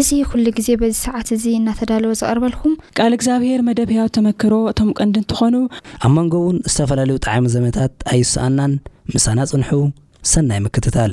እዚ ኩሉ ግዜ በዚ ሰዓት እዚ እናተዳለወ ዘቅርበልኩም። ቃል እግዚኣብሔር መደብ ሕያው ተመክሮ እቶም ቀንዲ እንትኾኑ። ኣብ መንጎ እውን ዝተፈላለዩ ጠዓሚ ዘመታት ኣይሰኣናን ምሳና ፅንሑ ሰናይ ምክትታል።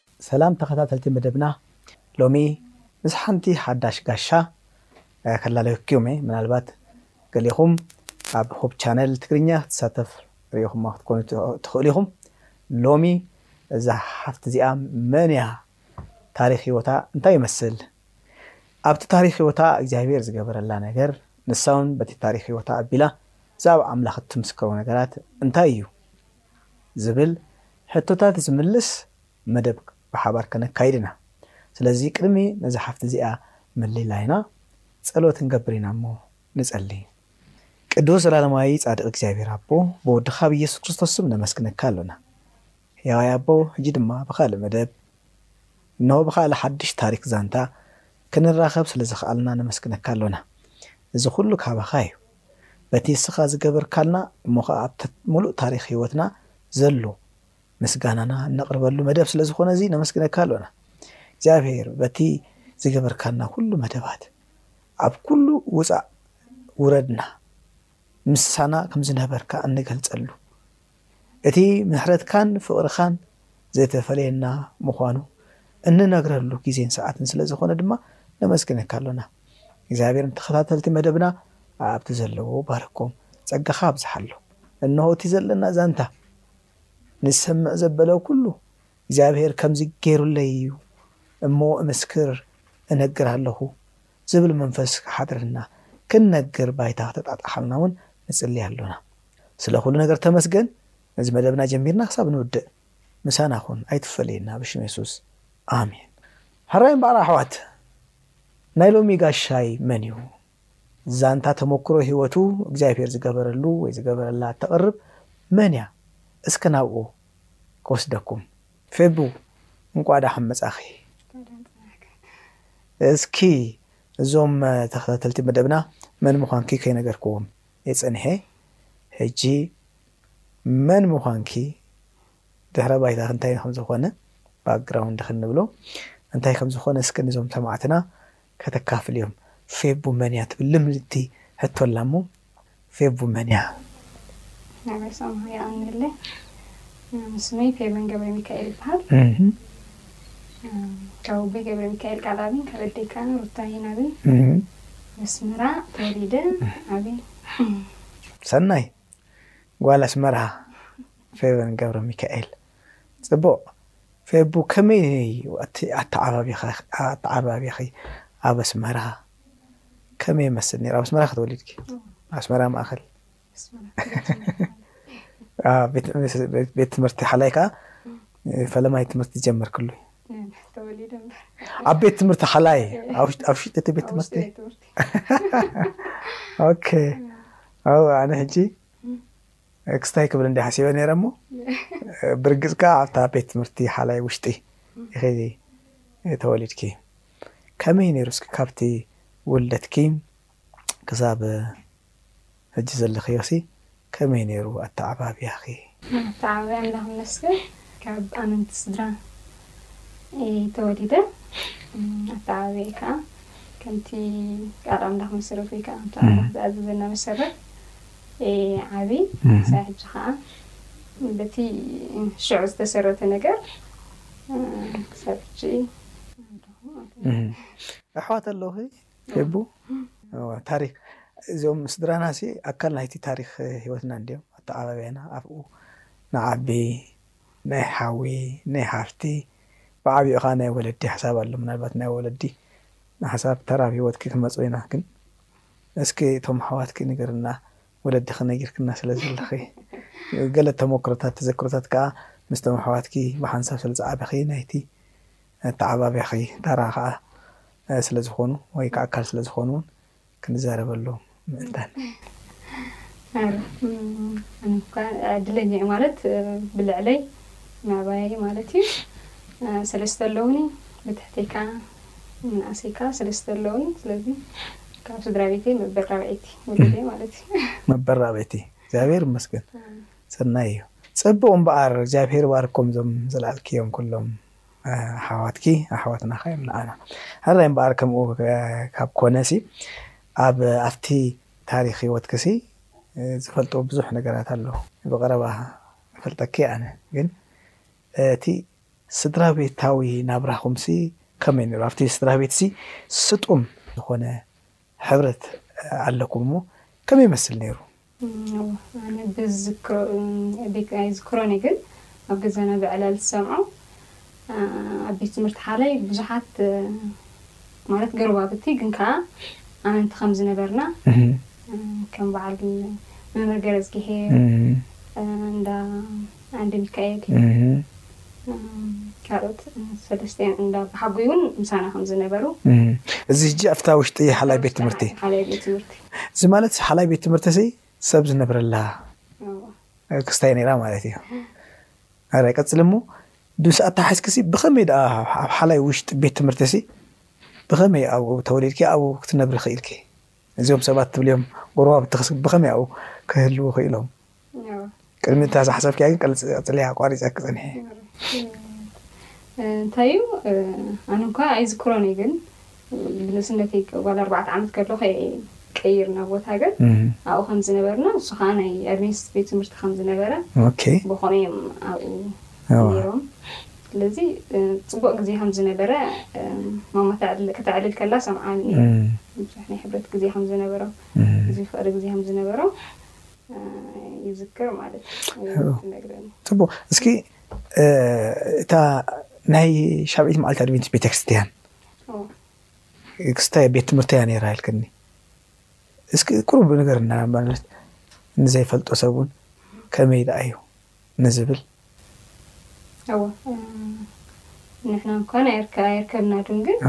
ሰላም ተኸታተልቲ መደብና ሎሚ ምስ ሓንቲ ሓዳሽ ጋሻ ከላልየክዩምየ ምናልባት ገሊኹም ኣብ ሆፕ ቻነል ትግርኛ ክትሳተፍ ሪኢኹማ ክትኮኑ ትኽእሉ ኢኹም ሎሚ እዛ ሓፍቲ እዚኣ መን እያ ታሪኽ ህይወታ እንታይ ይመስል ኣብቲ ታሪኽ ህይወታ እግዚኣብሔር ዝገበረላ ነገር ንሳውን በቲ ታሪኽ ህይወታ ኣቢላ ብዛዕባ ኣምላኽ እትምስከሮ ነገራት እንታይ እዩ ዝብል ሕቶታት ዝምልስ መደብ ብሓባር ከነካይድ ኢና ስለዚ ቅድሚ ነዛ ሓፍቲ እዚኣ ምልላይና ጸሎት ክንገብር ኢና እሞ ንጸሊ ቅዱስ ዘላለማዊ ጻድቅ እግዚኣብሔር ኣቦ ብወድካ ብኢየሱስ ክርስቶስ ስም ነመስግነካ ኣሎና ሕያዋይ ኣቦ ሕጂ ድማ ብካልእ መደብ እነሆ ብካልእ ሓድሽ ታሪክ ዛንታ ክንራከብ ስለ ዝክኣልና ነመስግነካ ኣሎና እዚ ኩሉ ካባካ እዩ በቲ እስኻ ዝገበርካልና እሞ ኸኣ ኣብቲ ምሉእ ታሪኽ ህይወትና ዘሎ ምስጋናና እነቕርበሉ መደብ ስለ ዝኾነ እዚ ነመስግነካ ኣሎና። እግዚኣብሄር በቲ ዝገበርካልና ኩሉ መደባት ኣብ ኩሉ ውጻእ ውረድና ምሳና ከም ዝነበርካ እንገልጸሉ እቲ ምሕረትካን ፍቕርኻን ዘይተፈለየና ምዃኑ እንነግረሉ ግዜን ሰዓትን ስለ ዝኾነ ድማ ነመስግነካ ኣሎና። እግዚኣብሔር ንተኸታተልቲ መደብና ኣብቲ ዘለዎ ባርኮም ጸጋኻ ኣብዝሓሎም እነሆ እቲ ዘለና ዛንታ ንሰምዕ ዘበለ ኩሉ እግዚኣብሔር ከምዚ ገይሩለይ እዩ እሞ እምስክር እነግር ኣለኹ ዝብል መንፈስ ክሓድረና ክንነግር ባይታ ክተጣጣሓልና እውን ንጽልይ ኣሎና ስለ ኩሉ ነገር ተመስገን ነዚ መደብና ጀሚርና ክሳብ ንውድእ ምሳና ኹን ኣይትፈለየና ብሽም የሱስ ኣሜን ሕራይ እምበኣር ኣሕዋት ናይ ሎሚ ጋሻይ መን እዩ? ዛንታ ተመኩሮ ህይወቱ እግዚኣብሄር ዝገበረሉ ወይ ዝገበረላ እተቕርብ መን እያ? እስከ ናብኡ ክወስደኩም። ፌቡ እንቋዕ ደሓን መጻኺ። እስኪ እዞም ተኸታተልቲ መደብና መን ምዃንኪ ከይነገርክዎም እየ ጸኒሐ ሕጂ መን ምዃንኪ ድሕረ ባይታኺ እንታይ ከምዝኾነ ባክግራውንድ ክንብሎ እንታይ ከምዝኾነ እስኪ ንዞም ሰማዕትና ከተካፍልዮም። ፌቡ መን እያ ትብል ልምድቲ ሕቶ ኣላ እሞ ፌቡ መን እያ? ናበይ ሰማሃ ይቀንየለይ ስመይ ፌበን ገብረሚካኤል ይበሃል ካብ ኣቦይ ገብረሚካኤል ቃልኣብን ካብ ኣደይ ከዓ ሩታ ሂናብን ኣስመራ ተወሊደ ዓብየ ሰናይ ጓል ኣስመራ ፌቨን ገብረሚካኤል፣ ጽቡቕ ፌቡ ከመይ እዩ እቲ ኣተዓባብያኺ ኣብ ኣስመራ ከመይ ይመስል ኔሩ? ኣብ ኣስመራ ኢኺ ተወሊድኪ? ኣስመራ ማእከል ቤት ትምህርቲ ሓላይ ከኣ ፈለማይ ትምህርቲ ዝጀመርክሉ ኣብ ቤት ትምህርቲ ሓላይ ኣብ ውሽጢ እቲ ቤት ትምህርቲ ኦኬ ኣነ ሕጂ Next ታይ ክብል እንድየ ሓሲበ ነይረ እሞ ብርግጽ ከኣ ኣብታ ቤት ትምህርቲ ሓላይ ውሽጢ ኢኺ ተወሊድኪ። ከመይ ነይሩ እስኪ ካብቲ ውልደትኪ ክሳብ ሕጂ ዘለኽዮሲ ከመይ ነይሩ ኣተዓባብያኺ? ኣተዓባብያ ኣምላኽ ይመስገን ካብ ኣመንቲ ስድራ እየ ተወሊደ። ኣተዓባብያይ ከኣ ከምቲ ቃል ኣምላኽ መሰረት ወይ ከኣ ከምቲ ኣምላኽ ዝኣዘዘና መሰረት ዓቢ ክሳዕ ሕጂ ከኣ በቲ ሽዑ ዝተሰረተ ነገር ክሳብ ሕጂ ኣሕዋት ኣለውኺ ፌቡ ታሪክ እዞም ስድራናሲ ኣካል ናይቲ ታሪክ ሂወትና እንድዮም ኣተዓባብያና ኣብኡ ንዓቢ ናይ ሓዊ ናይ ሓፍቲ ብዓቢኡ ከኣ ናይ ወለዲ ሓሳብ ኣሎ ምናልባት ናይ ወለዲ ሓሳብ ተራ ኣብ ሂወትኪ ክንመጾ ኢና ግን እስኪ እቶም ኣሕዋትኪ ንገርና ወለድኺ ነጊርክና ስለ ዘለኺ ገለ ተሞክሮታት ተዘክሮታት ከኣ ምስቶም ኣሕዋትኪ ብሓንሳብ ስለ ዝዓበኺ ናይቲ ኣተዓባብያኺ ታራ ከኣ ስለ ዝኾኑ ወይ ከኣ ኣካል ስለ ዝኾኑ ውን ክንዛረበሎም ምእንታን። ኣነ እኳ ዕድለኛ እየ ማለት ብልዕለይ ምዕባየይ ማለት እዩ ሰለስተ ኣለዉኒ ብትሕተይ ከኣ መናእሰይ ከኣ ሰለስተ ኣለዉኒ ስለዚ ካብ ስድራቤተይ መበራብዐይቲ ውሉደይ ማለት እዩ። መበራብዐይቲ እግዚኣብሔር ይመስገን ሰናይ እዩ። ጽቡቅ እምበኣር እግዚኣብሔር ይባርኩም እዞም ዘልዓልክዮም ኩሎም ኣሓዋትኪ ኣሕዋትና ከ እዮም ንዓና ሕራይ እምበኣር ከምኡ ካብ ኮነ ሲ ኣብ ኣብቲ ታሪኽ ህይወትኪ ሲ ዝፈልጦ ብዙሕ ነገራት ኣሎ ብቀረባ ይፈልጠኪ ኣነ ግን እቲ ስድራቤታዊ ናብራኹምሲ ከመይ ነይሩ? ኣብቲ ስድራቤትሲ ስጡም ዝኾነ ሕብረት ኣለኩም እሞ ከመይ ይመስል ነይሩ? ኣነ ብዝዝክሮ ኣቢይ ኣይዝክሮን እዩ ግን ኣብ ገዛና ብዕላል ዝሰምዖ ኣብ ቤት ትምህርቲ ሓላይ ብዙሓት ማለት ገረባብቲ ግን ከኣ ኣመንቲ ከም ዝነበርና ከም በዓል መምህር ገረዝጊሄር እንዳ ዓንደሚካኤል ካልኦት ሰለስቲኤን እንዳ በሓጉይ እውን ምሳና ከም ዝነበሩ። እዚ ሕጂ ኣብታ ውሽጢ ሓላይ ቤት ትምህርቲ። ሓላይ ቤት ትምህርቲ። እዚ ማለት ሓላይ ቤት ትምህርቲሲ ሰብ ዝነብረላ ክስታይ ነይራ ማለት እዩ። ኣረ ቀጽሊ እሞ ዱስ ኣተሓሒዝኪሲ ብኸመይ ደኣ ኣብ ሓላይ ውሽጢ ቤት ትምህርቲሲ ብኸመይ ኣብኡ ተወሊድኪ ኣብኡ ክትነብሪ ኽኢልኪ? እዚኦም ሰባት ትብልዮም ጎረባብትኺስ ብኸመይ ኣብኡ ክህልዉ ኽኢሎም? ቅድሚ እታ ዝሓሰብክያ ግን ቀጽልያ ኣቋሪጸኪ ጸኒሐ። እንታይ'ዩ ኣነ'ኳ ኣይዝክሮን'ዩ ግን ንእስነተይ ጓል ኣርባዕተ ዓመት ከለኹ እየ ቀይር ናብ ቦታ ሃገር ኣብኡ ከም ዝነበርና ንሱ ከኣ ናይ ኣድቬንቲስት ቤት ትምህርቲ ከም ዝነበረ ቦኾም እዮም ኣብኡ ነይሮም ስለዚ ጽቡቅ ግዜ ከም ዝነበረ ማማ ከተዕልል ከላ ሰምዓኒ ብዙሕ ናይ ሕብረት ግዜ ከም ዝነበሮም እዚ ፍቅሪ ግዜ ከም ዝነበሮም ይዝክር ማለት ትነግረኒ ጽቡቅ እስኪ እታ ናይ ሻብዒት መዓልቲ ኣድቬንቲስት ቤተክርስትያን ክስታይ ቤት ትምህርቲ እያ ነይራ ኢልክኒ እስኪ ቁሩብ ንገርና ማለት ንዘይፈልጦ ሰብ እውን ከመይ ደኣ እዩ ንዝብል እወ ንሕና እንኳን ኣይርከብናሉን ግን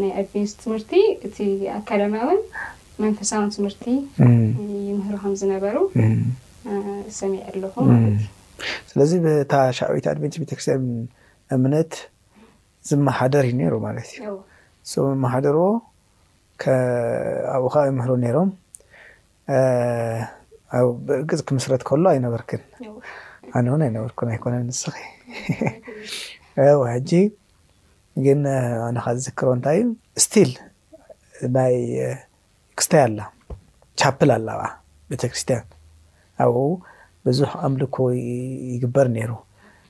ናይ ኣድቬንስ ትምህርቲ እቲ ኣካዳሚያውን መንፈሳውን ትምህርቲ ይምህሩ ከም ዝነበሩ ሰሚዐ ኣለኹ ማለት እዩ ስለዚ በታ ሻዕቢት ኣድቬንስ ቤተክርስትያን እምነት ዝመሓደር እዩ ነይሩ ማለት እዩ እሶም መመሓደርዎ ኣብኡ ከዓ ይምህሩ ነይሮም ብእርግፅ ክምስረት ከሎ ኣይነበርክን ኣነ እውን ኣይነበርኩን ኣይኮነን ንስኺ እው ሕጂ ግን ኣነ ካብ ዝዝክሮ እንታይ እዩ ስቲል ናይ ክስታይ ኣላ ቻፕል ኣላ ብኣ ቤተክርስትያን ኣብኡ ብዙሕ ኣምልኮ ይግበር ነይሩ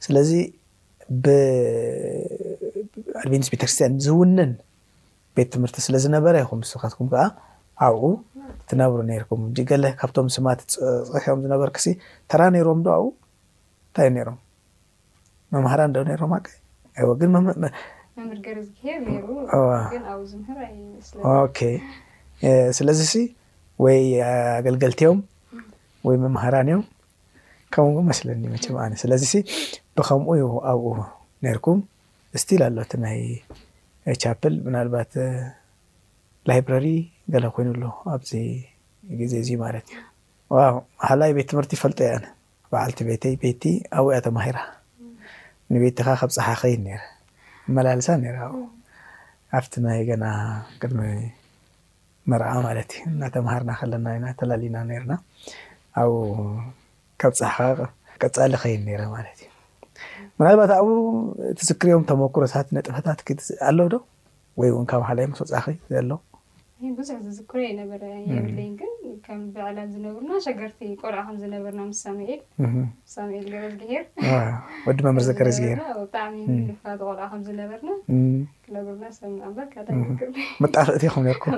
ስለዚ ብኣድቬንቲስት ቤተክርስትያን ዝውነን ቤት ትምህርቲ ስለ ዝነበረ ይኹም ንስኻትኩም ከዓ ኣብኡ ትነብሩ ነይርኩም እንጂ ገለ ካብቶም ስማት ፅሒፎም ዝነበርክሲ ተራ ነይሮም ዶ ኣብኡ እንታይ ነይሮም መምሃራን ዶ ነይሮም ኣቀ እወ ግን መምህር ገርዝግሄር ነይሩ ግን ኣብኡ ዝምህር ኣይመስለኒ ኦኬ ስለዚሲ ወይ ኣገልገልቲ እዮም ወይ መምሃራን እዮም ከምኡ መስለኒ መቸም ኣነ ስለዚ ሲ ብከምኡ ዩ ኣብኡ ነርኩም ስቲል ኣሎ እቲ ናይ ቻፕል ምናልባት ላይብረሪ ገለ ኮይኑ ኣሎ ኣብዚ ግዜ እዚ ማለት እዩ ዋው ሃላይ ቤት ትምህርቲ ይፈልጦ እየ ኣነ በዓልቲ ቤተይ ቤቲ ኣብኡ እያ ተማሂራ ንቤትኻ ካብ ፀሓኸ እዩ ነረ መላልሳ ነረ ኣብኡ ኣብቲ ናይ ገና ቅድሚ መርዓ ማለት እዩ እናተምሃርና ከለና ኢና ተላሊና ነይርና ኣብኡ ከብጻሕኻ ቀጻሊ ከይድ ነይረ ማለት እዩ ምናልባት ኣብኡ ትዝክርዮም ተመኩሮታት ነጥፈታት ክት ኣሎ ዶ ወይ እውን ካብ ሓላይ ምስ ወጻኺ ዘሎ ብዙሕ ዝዝክሮ የነበረ የብለይን ግን ከም ብዕላል ዝነብሩና ሸገርቲ ቆልዓ ከም ዝነበርና ምስ ሳሙኤል ሳሙኤል ገረዝግሄር ወዲ መምህር ዘገረዝግሄር ብጣዕሚ ንፋት ቆልዓ ከም ዝነበርና ክነብርና ሰብ ንኣምበር ካታ ይነግርኒ መጣፍእቲ ኢኹም ነርኩም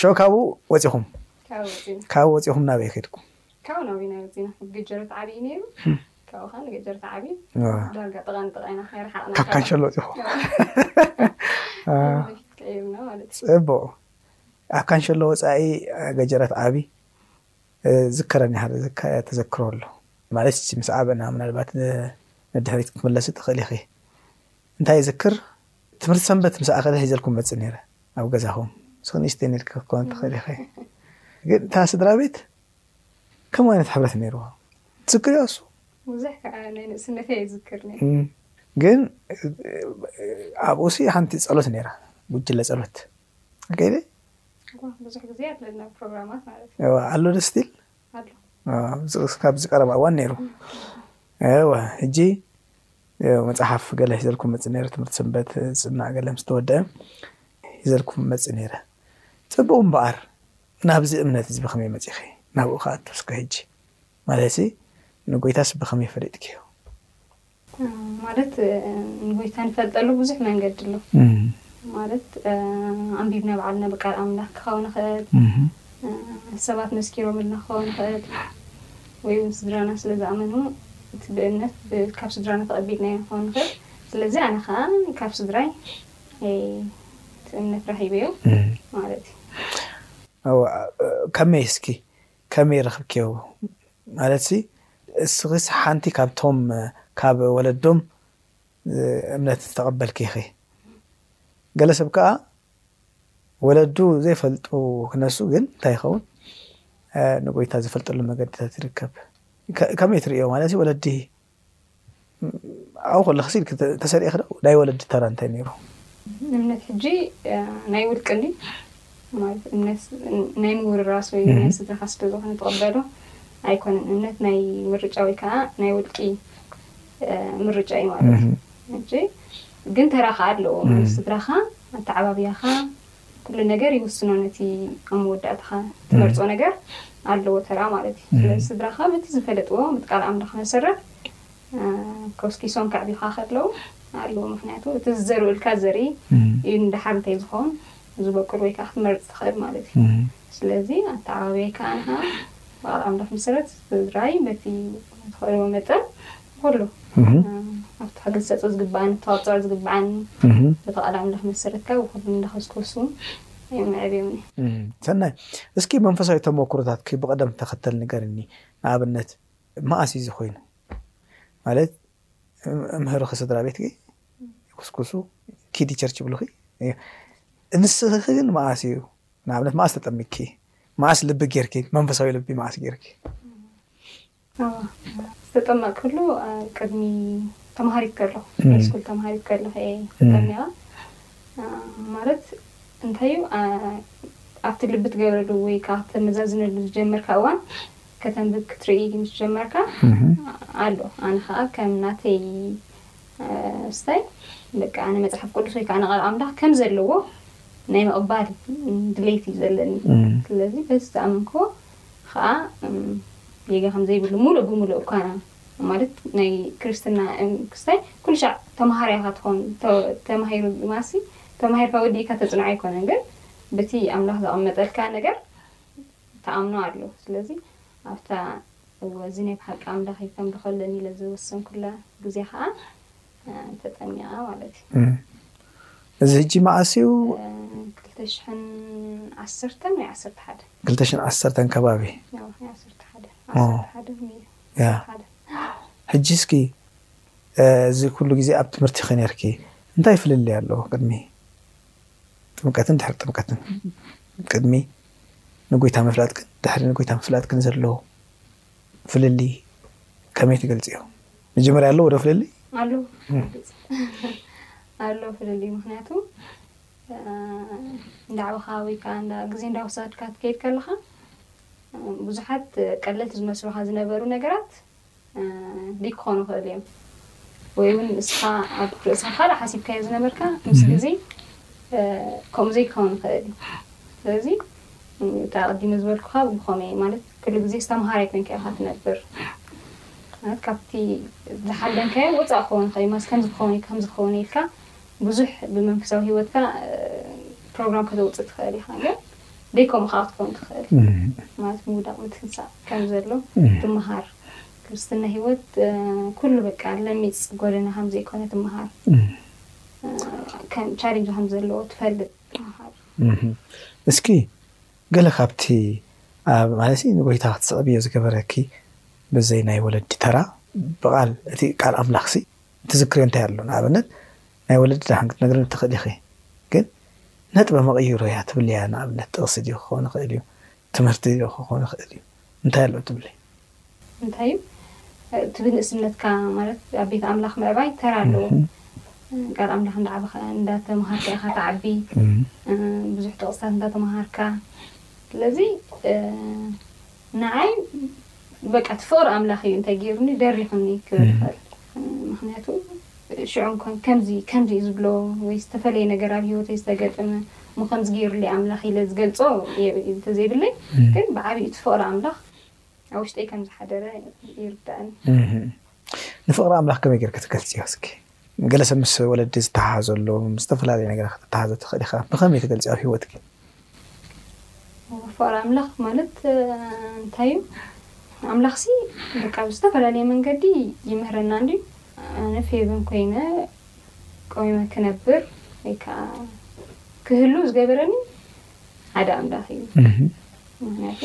ሸው ካብኡ ወፂኹም ካብኡ ወፂና ካብኡ ወፂኹም ናበይ ከድኩም ካብኡ ናበይ ናይ ወፂና ገጀረት ዓብዪ ነይሩ ካብኡ ከዓ ንገጀረት ዓብዪ ዳርጋ ጥቓ ንጥቓ ኢና ኣይረሓቕና ካብ ካንሸሎ ወፂኹም ፊት ቀይርና ማለት እዩ ፅቡቅ ኣብ ካንሸሎ ወፃኢ ገጀረት ዓብዪ ዝከረኒ ሓደ ተዘክሮ ኣሎ ማለት ምስ ዓበና ምናልባት ንድሕሪት ክትምለሲ ትኽእል ኢኺ እንታይ እዝክር ትምህርቲ ሰንበት ምስ ኣኸለ ሒዘልኩም መጽእ ነይረ ናብ ገዛኹም ሶ ንእሽተይ ንልኪ ክትኮን ትኽእል ኢኺ ግን እታ ስድራ ቤት ከምኡ ዓይነት ሕብረት ነይርዎ ትዝክርዮ እሱ ብዙሕ ከዓ ናይ ንእስነተይ ይዝክር ግን ኣብኡ ሲ ሓንቲ ጸሎት ነይራ ጉጅለ ጸሎት ከይደ ብዙሕ ግዜ ኣለና ፕሮግራማት ማለት እዩ ኣሎ ዶ ስቲል ኣሎ ካብዚ ቀረባ እዋን ነይሩ እወ ሕጂ ያው መጽሓፍ ገለ ሒዘልኩም መጽእ ነይረ ትምህርቲ ሰንበት ጽናዕ ገለ ምስ ተወደአ ሒዘልኩም መጽእ ነይረ ጽቡቕ እምበኣር ናብዚ እምነት እዚ ብኸመይ መጺኺ ናብኡ ክኣቱ እስከ ሕጂ ማለትሲ ንጐይታስ ብኸመይ ፈሊጥክዮ? ማለት ንጐይታ ንፈልጠሉ ብዙሕ መንገዲ ኣሎ ማለት ኣንቢብና ባዕልና ብቃል ኣምላኽ ክኸውን ይኽእል ሰባት መስኪሮምልና ክኸውን ይኽእል ወይ እውን ስድራና ስለ ዝኣመኑ እቲ ብእምነት ካብ ስድራና ተቐቢልናዮ ንኸውን ንኽእል ስለዚ ኣነ ከኣ ካብ ስድራይ እቲ እምነት ረኺበዮ ማለት እዩ። ኣወ ከመይ እስኪ ከመይ ረኽብክዮ ማለትሲ እስኺስ ሓንቲ ካብቶም ካብ ወለዶም እምነት ዝተቐበልኪ ኢኺ ገለ ሰብ ከኣ ወለዱ ዘይፈልጡ ክነሱ ግን እንታይ ይኸውን ንጎይታ ዝፈልጠሉ መገድታት ይርከብ ከመይ ትርእዮ ማለት ወለዲ ኣብኡ ከለኽሲ ኢልኪ ተሰሪእኺ ዶ ናይ ወለዲ ተራ እንታይ ነይሩ እምነት ሕጂ ናይ ውልቅኒ ማለት እምነት ናይ ምውርራስ ወይ ናይ ስድራኻ ስለ ዝኾነ ተቐበሎ ኣይኮነን እምነት ናይ ምርጫ ወይ ከዓ ናይ ውልቂ ምርጫ እዩ ማለት እዩ ሕጂ ግን ተራኻ ኣለዎ ምስ ስድራኻ ኣተዓባብያኻ ኩሉ ነገር ይውስኖ ነቲ ኣብ መወዳእታኻ ትመርጾ ነገር ኣለዎ ተራ ማለት እዩ ስለዚ ስድራኻ በቲ ዝፈለጥዎ በቲ ቃል ኣምላኽ መሰረት ኮስኪሶም ከዕቢኻ ከለዉ ኣለዎ ምክንያቱ እቲ ዝዘርእልካ ዘርኢ እዩ ንደሓር እንታይ ዝኸውን ዝበቁል ወይ ከዓ ክትመርፅ ትኽእል ማለት እዩ ስለዚ ኣተዓባብያይ ከዓ ንካ ብቃል ኣምላኽ መሰረት ስድራይ በቲ ዝኽእልዎ መጠን ኩሉ ኣብቲ ከግሰፆ ዝግበኣኒ ተቐፅዖ ዝግበኣኒ ብፍቓድ ኣምላኽ መሰረት ከ ብኹሉ እንዳኸዝኩ ክወስን እዮም መዕብዮምኒ። ሰናይ እስኪ መንፈሳዊ ተሞክሮታትኪ ብቐደም ተኸተል ንገርኒ ንኣብነት መኣስ እዩ እዚ ኮይኑ ማለት ምህርኺ ስድራ ቤትኪ ይኩስኩሱ ኪዲ ቸርች ይብሉኺ ንስኺ ግን መኣስ እዩ ንኣብነት መኣስ ተጠሚቅኪ መኣስ ልቢ ጌርኪ መንፈሳዊ ልቢ መኣስ ጌርኪ ዝተጠመቅክሉ ቅድሚ ተማሃሪት ከለኹ ሃይስኩል ተማሃሪት ከለኹ እየ ተጠሚቐ ማለት እንታይ እዩ ኣብቲ ልቢ ትገብረሉ ወይ ከዓ ተመዛዝነሉ ዝጀመርካ እዋን ከተንብብ ክትርኢ ምስ ጀመርካ ኣሎ ኣነ ከዓ ከም ናተይ ስታይ በቃ ኣነ መፅሓፍ ቅዱስ ወይ ከዓ ንቃል ኣምላኽ ከም ዘለዎ ናይ ምቕባል ድሌት እዩ ዘለኒ ስለዚ በዚ ዝኣመንክዎ ኸኣ ጌጋ ከም ዘይብሉ ምሉእ ብምሉእ እኳ ማለት ናይ ክርስትና እም ክስታይ ኩሉ ሻዕ ተማሃራይ ኢኻ ትኾን ተ ተማሂሩ ድማሲ ተማሂርካ ወዲእካ ተጽንዖ ኣይኮነን ግን በቲ ኣምላኽ ዘቐመጠልካ ነገር ትኣምኖ ኣሎ ስለዚ ኣብታ እወ እዚ ናይ ብሓቂ ኣምላኽ እዩ ከምልኾ ኣለኒ ኢለ ዝወሰንኩላ ግዜ ኸኣ ተጠሚቐ ማለት እዩ እዚ ሕጂ መዓስ እዩ ክልተ ሽሕን ዓሰርተን ወይ ዓሰርተ ሓደ ክልተ ሽን ዓሰርተን ከባቢ ዓሰርተ ሓደ ዓሰርተ ሓደ ሕጂ እስኪ እዚ ኩሉ ግዜ ኣብ ትምህርቲ ኸ ነርኪ እንታይ ፍልልይ ኣለዎ ቅድሚ ጥምቀትን ድሕሪ ጥምቀትን ቅድሚ ንጎይታ ምፍላጥክን ድሕሪ ንጎይታ ምፍላጥክን ዘለዎ ፍልልይ ከመይ ትገልፅዮ መጀመርያ ኣሎ ወደ ፍልልይ ኣሎ ኣሎ ፍልልይ ምክንያቱ እንዳዕብኻ ወይ ከዓ ግዜ እንዳወሰድካ ትከይድ ከለካ ብዙሓት ቀለልቲ ዝመስሉካ ዝነበሩ ነገራት ዲክኾኑ ክእል እዮም ወይ እውን ንስኻ ኣብ ርእስኻ ካልእ ሓሲብካዮ ዝነበርካ ምስ ግዜ ከምኡ ዘይከውን ይኽእል እዩ ስለዚ እታ ቅዲመ ዝበልኩካ ብኸመይ ማለት ኩሉ ግዜ ዝተምሃራይ ኮንካ ኢኻ ትነብር ማለት ካብቲ ዝሓለምካዮ ወጻእ ክኸውን ይኽእል እዩ ማለት ከምዚ ክኸውን እዩ ከምዚ ክኸውን እዩ ኢልካ ብዙሕ ብመንፈሳዊ ሂወትካ ፕሮግራም ከተውጽእ ትኽእል ኢኻ ግን ደይ ከምኡ ከኣ ክትከውን ትኽእል ማለት ምውዳቕ ምትንሳእ ከም ዘሎ ትምሃር ክርስትና ሂወት ኩሉ በቃ ለሚጽ ጎደና ከም ዘይኮነ ትምሃር ከም ቻሌንጅ ከም ዘለዎ ትፈልጥ ትምሃር እስኪ ገለ ካብቲ ኣብ ማለትሲ ንጎይታ ክትስዕብዮ ዝገበረኪ ብዘይ ናይ ወለዲ ተራ ብቃል እቲ ቃል ኣምላኽሲ እትዝክርዮ እንታይ ኣሎ ንኣብነት ናይ ወለዲ ደሓን ክትነግርኒ ትኽእሊ ኢኺ ግን ነጥበ መቐይሮ እያ ትብልያ ንኣብነት ጥቕሲ ድዩ ክኾን ይኽእል እዩ ትምህርቲ ድዩ ክኾን ይኽእል እዩ እንታይ ኣሎ ትብሊ እንታይ እዩ እቲ ብንእስነትካ ማለት ኣብ ቤት ኣምላኽ ምዕባይ ተራ ኣለዎ። ቃል ኣምላኽ እንዳዓበኻ እንዳተምሃርካ ኢኻ ትዓቢ፣ ብዙሕ ጥቕስታት እንዳተምሃርካ። ስለዚ ንዓይ በቃ እቲ ፍቕሪ ኣምላኽ እዩ እንታይ ገይሩኒ ደሪኹኒ ክብል ይኽእል። ምኽንያቱ ሽዑ እንኳን ከምዚ ከምዚ እዩ ዝብሎ ወይ ዝተፈለየ ነገር ኣብ ሂወተይ ዝተገጠመ እሞ ከምዚ ገይሩለይ ኣምላኽ ኢለ ዝገልጾ እንተዘይብለይ ግን ብዓብዩ እቲ ፍቕሪ ኣምላኽ ኣብ ውሽጠይ ከም ዝሓደረ ይርዳእኒ። ንፍቕሪ ኣምላኽ ከመይ ጌርኪ ትገልጽዮ እስኪ? ገለ ሰብ ምስ ወለዲ ዝተሓሓዞ ኣሎ፣ ምስ ዝተፈላለየ ነገራት ክትተሓሓዞ ትኽእሊ ኢኻ፣ ብኸመይ ትገልጽዮ ኣብ ህይወትኪ? ፍቕሪ ኣምላኽ ማለት እንታይ እዩ? ኣምላኽሲ በቃ ብዝተፈላለየ መንገዲ ይምህረና እንድዩ። ኣነ ፌብን ኮይነ ቆይመ ክነብር ወይ ከዓ ክህሉ ዝገበረኒ ሓደ ኣምላኽ እዩ። ምኽንያቱ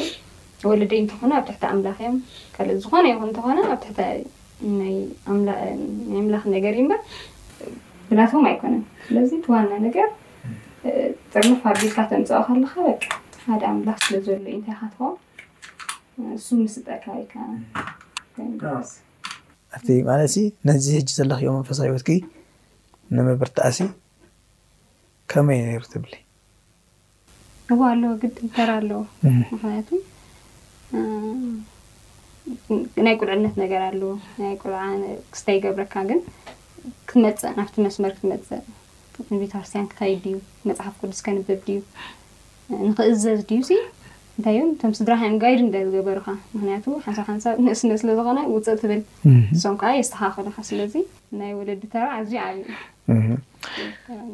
ወለደይ እንተኾኑ ኣብ ትሕቲ ኣምላኽ እዮም ካልእ ዝኾነ ይኹን እንተኾነ ኣብ ትሕቲ ናይ ኣምላኽ ነገር እዩ እምበር ብናቶም ኣይኮነን ስለዚ እቲ ዋና ነገር ጥርንፍ ኣቢልካ ተምፅኦ ከለኻ በቃ ሓደ ኣምላኽ ስለ ዘሎ እዩ እንታይ ካትኾ እሱ ምስጠካ ኢልካ እቲ ማለት ነዚ ህጂ ዘለኽዮ መንፈሳዊ ህይወትኪ ንምብርታዕሲ ከመይ ነይሩ ትብሊ? እወ ኣለዎ ግድን ተራ ኣለዎ ምክንያቱ ናይ ቁልዕነት ነገር ኣለዎ ናይ ቁልዓ ክስታይ ይገብረካ ግን ክትመፅእ ናብቲ መስመር ክትመፅእ ንቤተክርስትያን ክኸይድ ድዩ መፅሓፍ ቅዱስ ከንብብ ድዩ ንክእዘዝ ድዩ ሲ እንታይ እዮም እቶም ስድራካ እዮም ጋይድ እንታይ ዝገበሩካ ምክንያቱ ሓንሳብ ሓንሳብ ንእስነ ስለ ዝኾነ ውፅእ ትብል እሶም ከዓ የስተኻኽሉካ ስለዚ ናይ ወለዲ ተራ ኣዝዩ ዓብዩ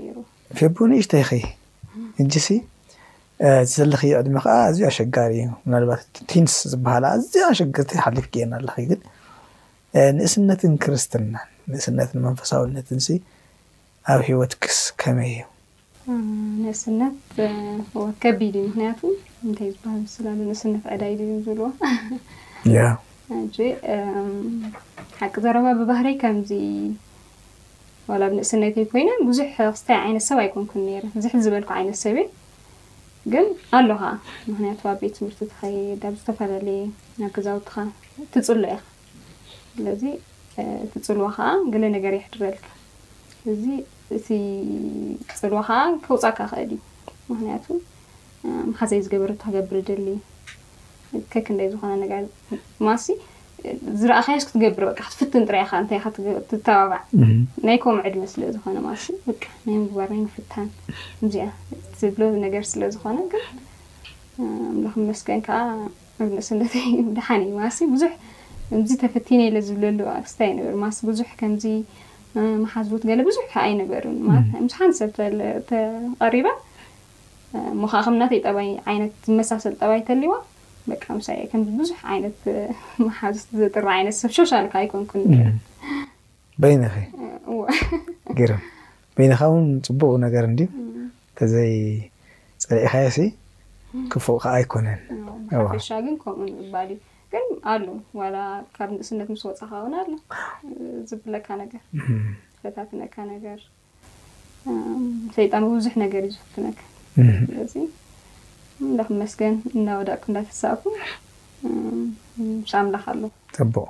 እዩ ፌቡ ንእሽተይኺ ሕጂሲ እቲ ዘለኽዮ ዕድመ ከኣ ኣዝዩ ኣሸጋሪ እዩ ምናልባት እቲ ቲንስ ዝበሃላ ኣዝየን ኣሸገርቲ ሓሊፍክየን ኣለኺ ግን ንእስነትን ክርስትናን ንእስነትን መንፈሳውነትንሲ ኣብ ህይወትክስ ከመይ እዩ? ንእስነት ከቢድ እዩ ምክንያቱ እንታይ ዝበሃል ምስላ ንእስነት ዕዳ እዩ ዝብልዎ ሕጂ ሓቂ ዘረባ ብባህረይ ከምዚ ዋላ ኣብ ንእስነተይ ኮይነ ብዙሕ ክስታይ ዓይነት ሰብ ኣይኮንኩን ነይረ ዝሕል ዝበልኩ ዓይነት ሰብ እየ ግን ኣሎ ከኣ ምክንያቱ ኣብ ቤት ትምህርቲ ትኸይድ ኣብ ዝተፈላለየ ናብ ገዛውትኻ ትፅሎ ኢኻ ስለዚ እቲ ፅልዋ ከዓ ገለ ነገር የሕድረልካ እዚ እቲ ፅልዋ ከዓ ከውፃካ ክእል እዩ ምክንያቱ መሓዘይ ዝገበረቶ ክገብር ደሊ ከክንደይ ዝኾነ ነገር ማሲ ዝረኣኻዮስ ክትገብር በቃ ክትፍትን ጥራይ ኢኻ እንታይ ኢኻ ትተባባዕ ናይ ከምኡ ዕድመ ስለ ዝኾነ ማሲ በቃ ናይ ምግባር ናይ ምፍታን እዚኣ ትብሎ ነገር ስለ ዝኾነ ግን ኣምላኽ ይመስገን ከዓ ኣብ ንእስነተይ ድሓን እዩ ማሲ ብዙሕ እዚ ተፈቲነ ኢለ ዝብለሉ ኣርስቲ ኣይነበሩ ማሲ ብዙሕ ከምዚ መሓዝቦት ገለ ብዙሕ ከዓ ኣይነበሩን ምስ ሓንቲ ሰብ ተቐሪባ እሞ ከኣ ከም ናተይ ጠባይ ዓይነት ዝመሳሰል ጠባይ ተልይዋ በቃ ምሳይ ከም ብዙሕ ዓይነት መሓዙት ዘጥሪ ዓይነት ሰብ ሾሻልካ ኣይኮንኩን ነይረ በይንኺ ግርም በይንኻ እውን ፅቡቕ ነገር እንድዩ ተዘይ ፀሊእኻዮ ሲ ክፉእ ከዓ ኣይኮነን ሓፈሻ ግን ከምኡ ንባል እዩ ግን ኣሎ ዋላ ካብ ንእስነት ምስ ወፃኻ እውን ኣሎ ዝብለካ ነገር ፈታትነካ ነገር ሰይጣን ብብዙሕ ነገር እዩ ዝፍትነካ ስለዚ እንዳክመስገን እናወዳቅኩ እንዳተሳእኩ ምስ ኣምላኽ ኣለኹ ፅቡቅ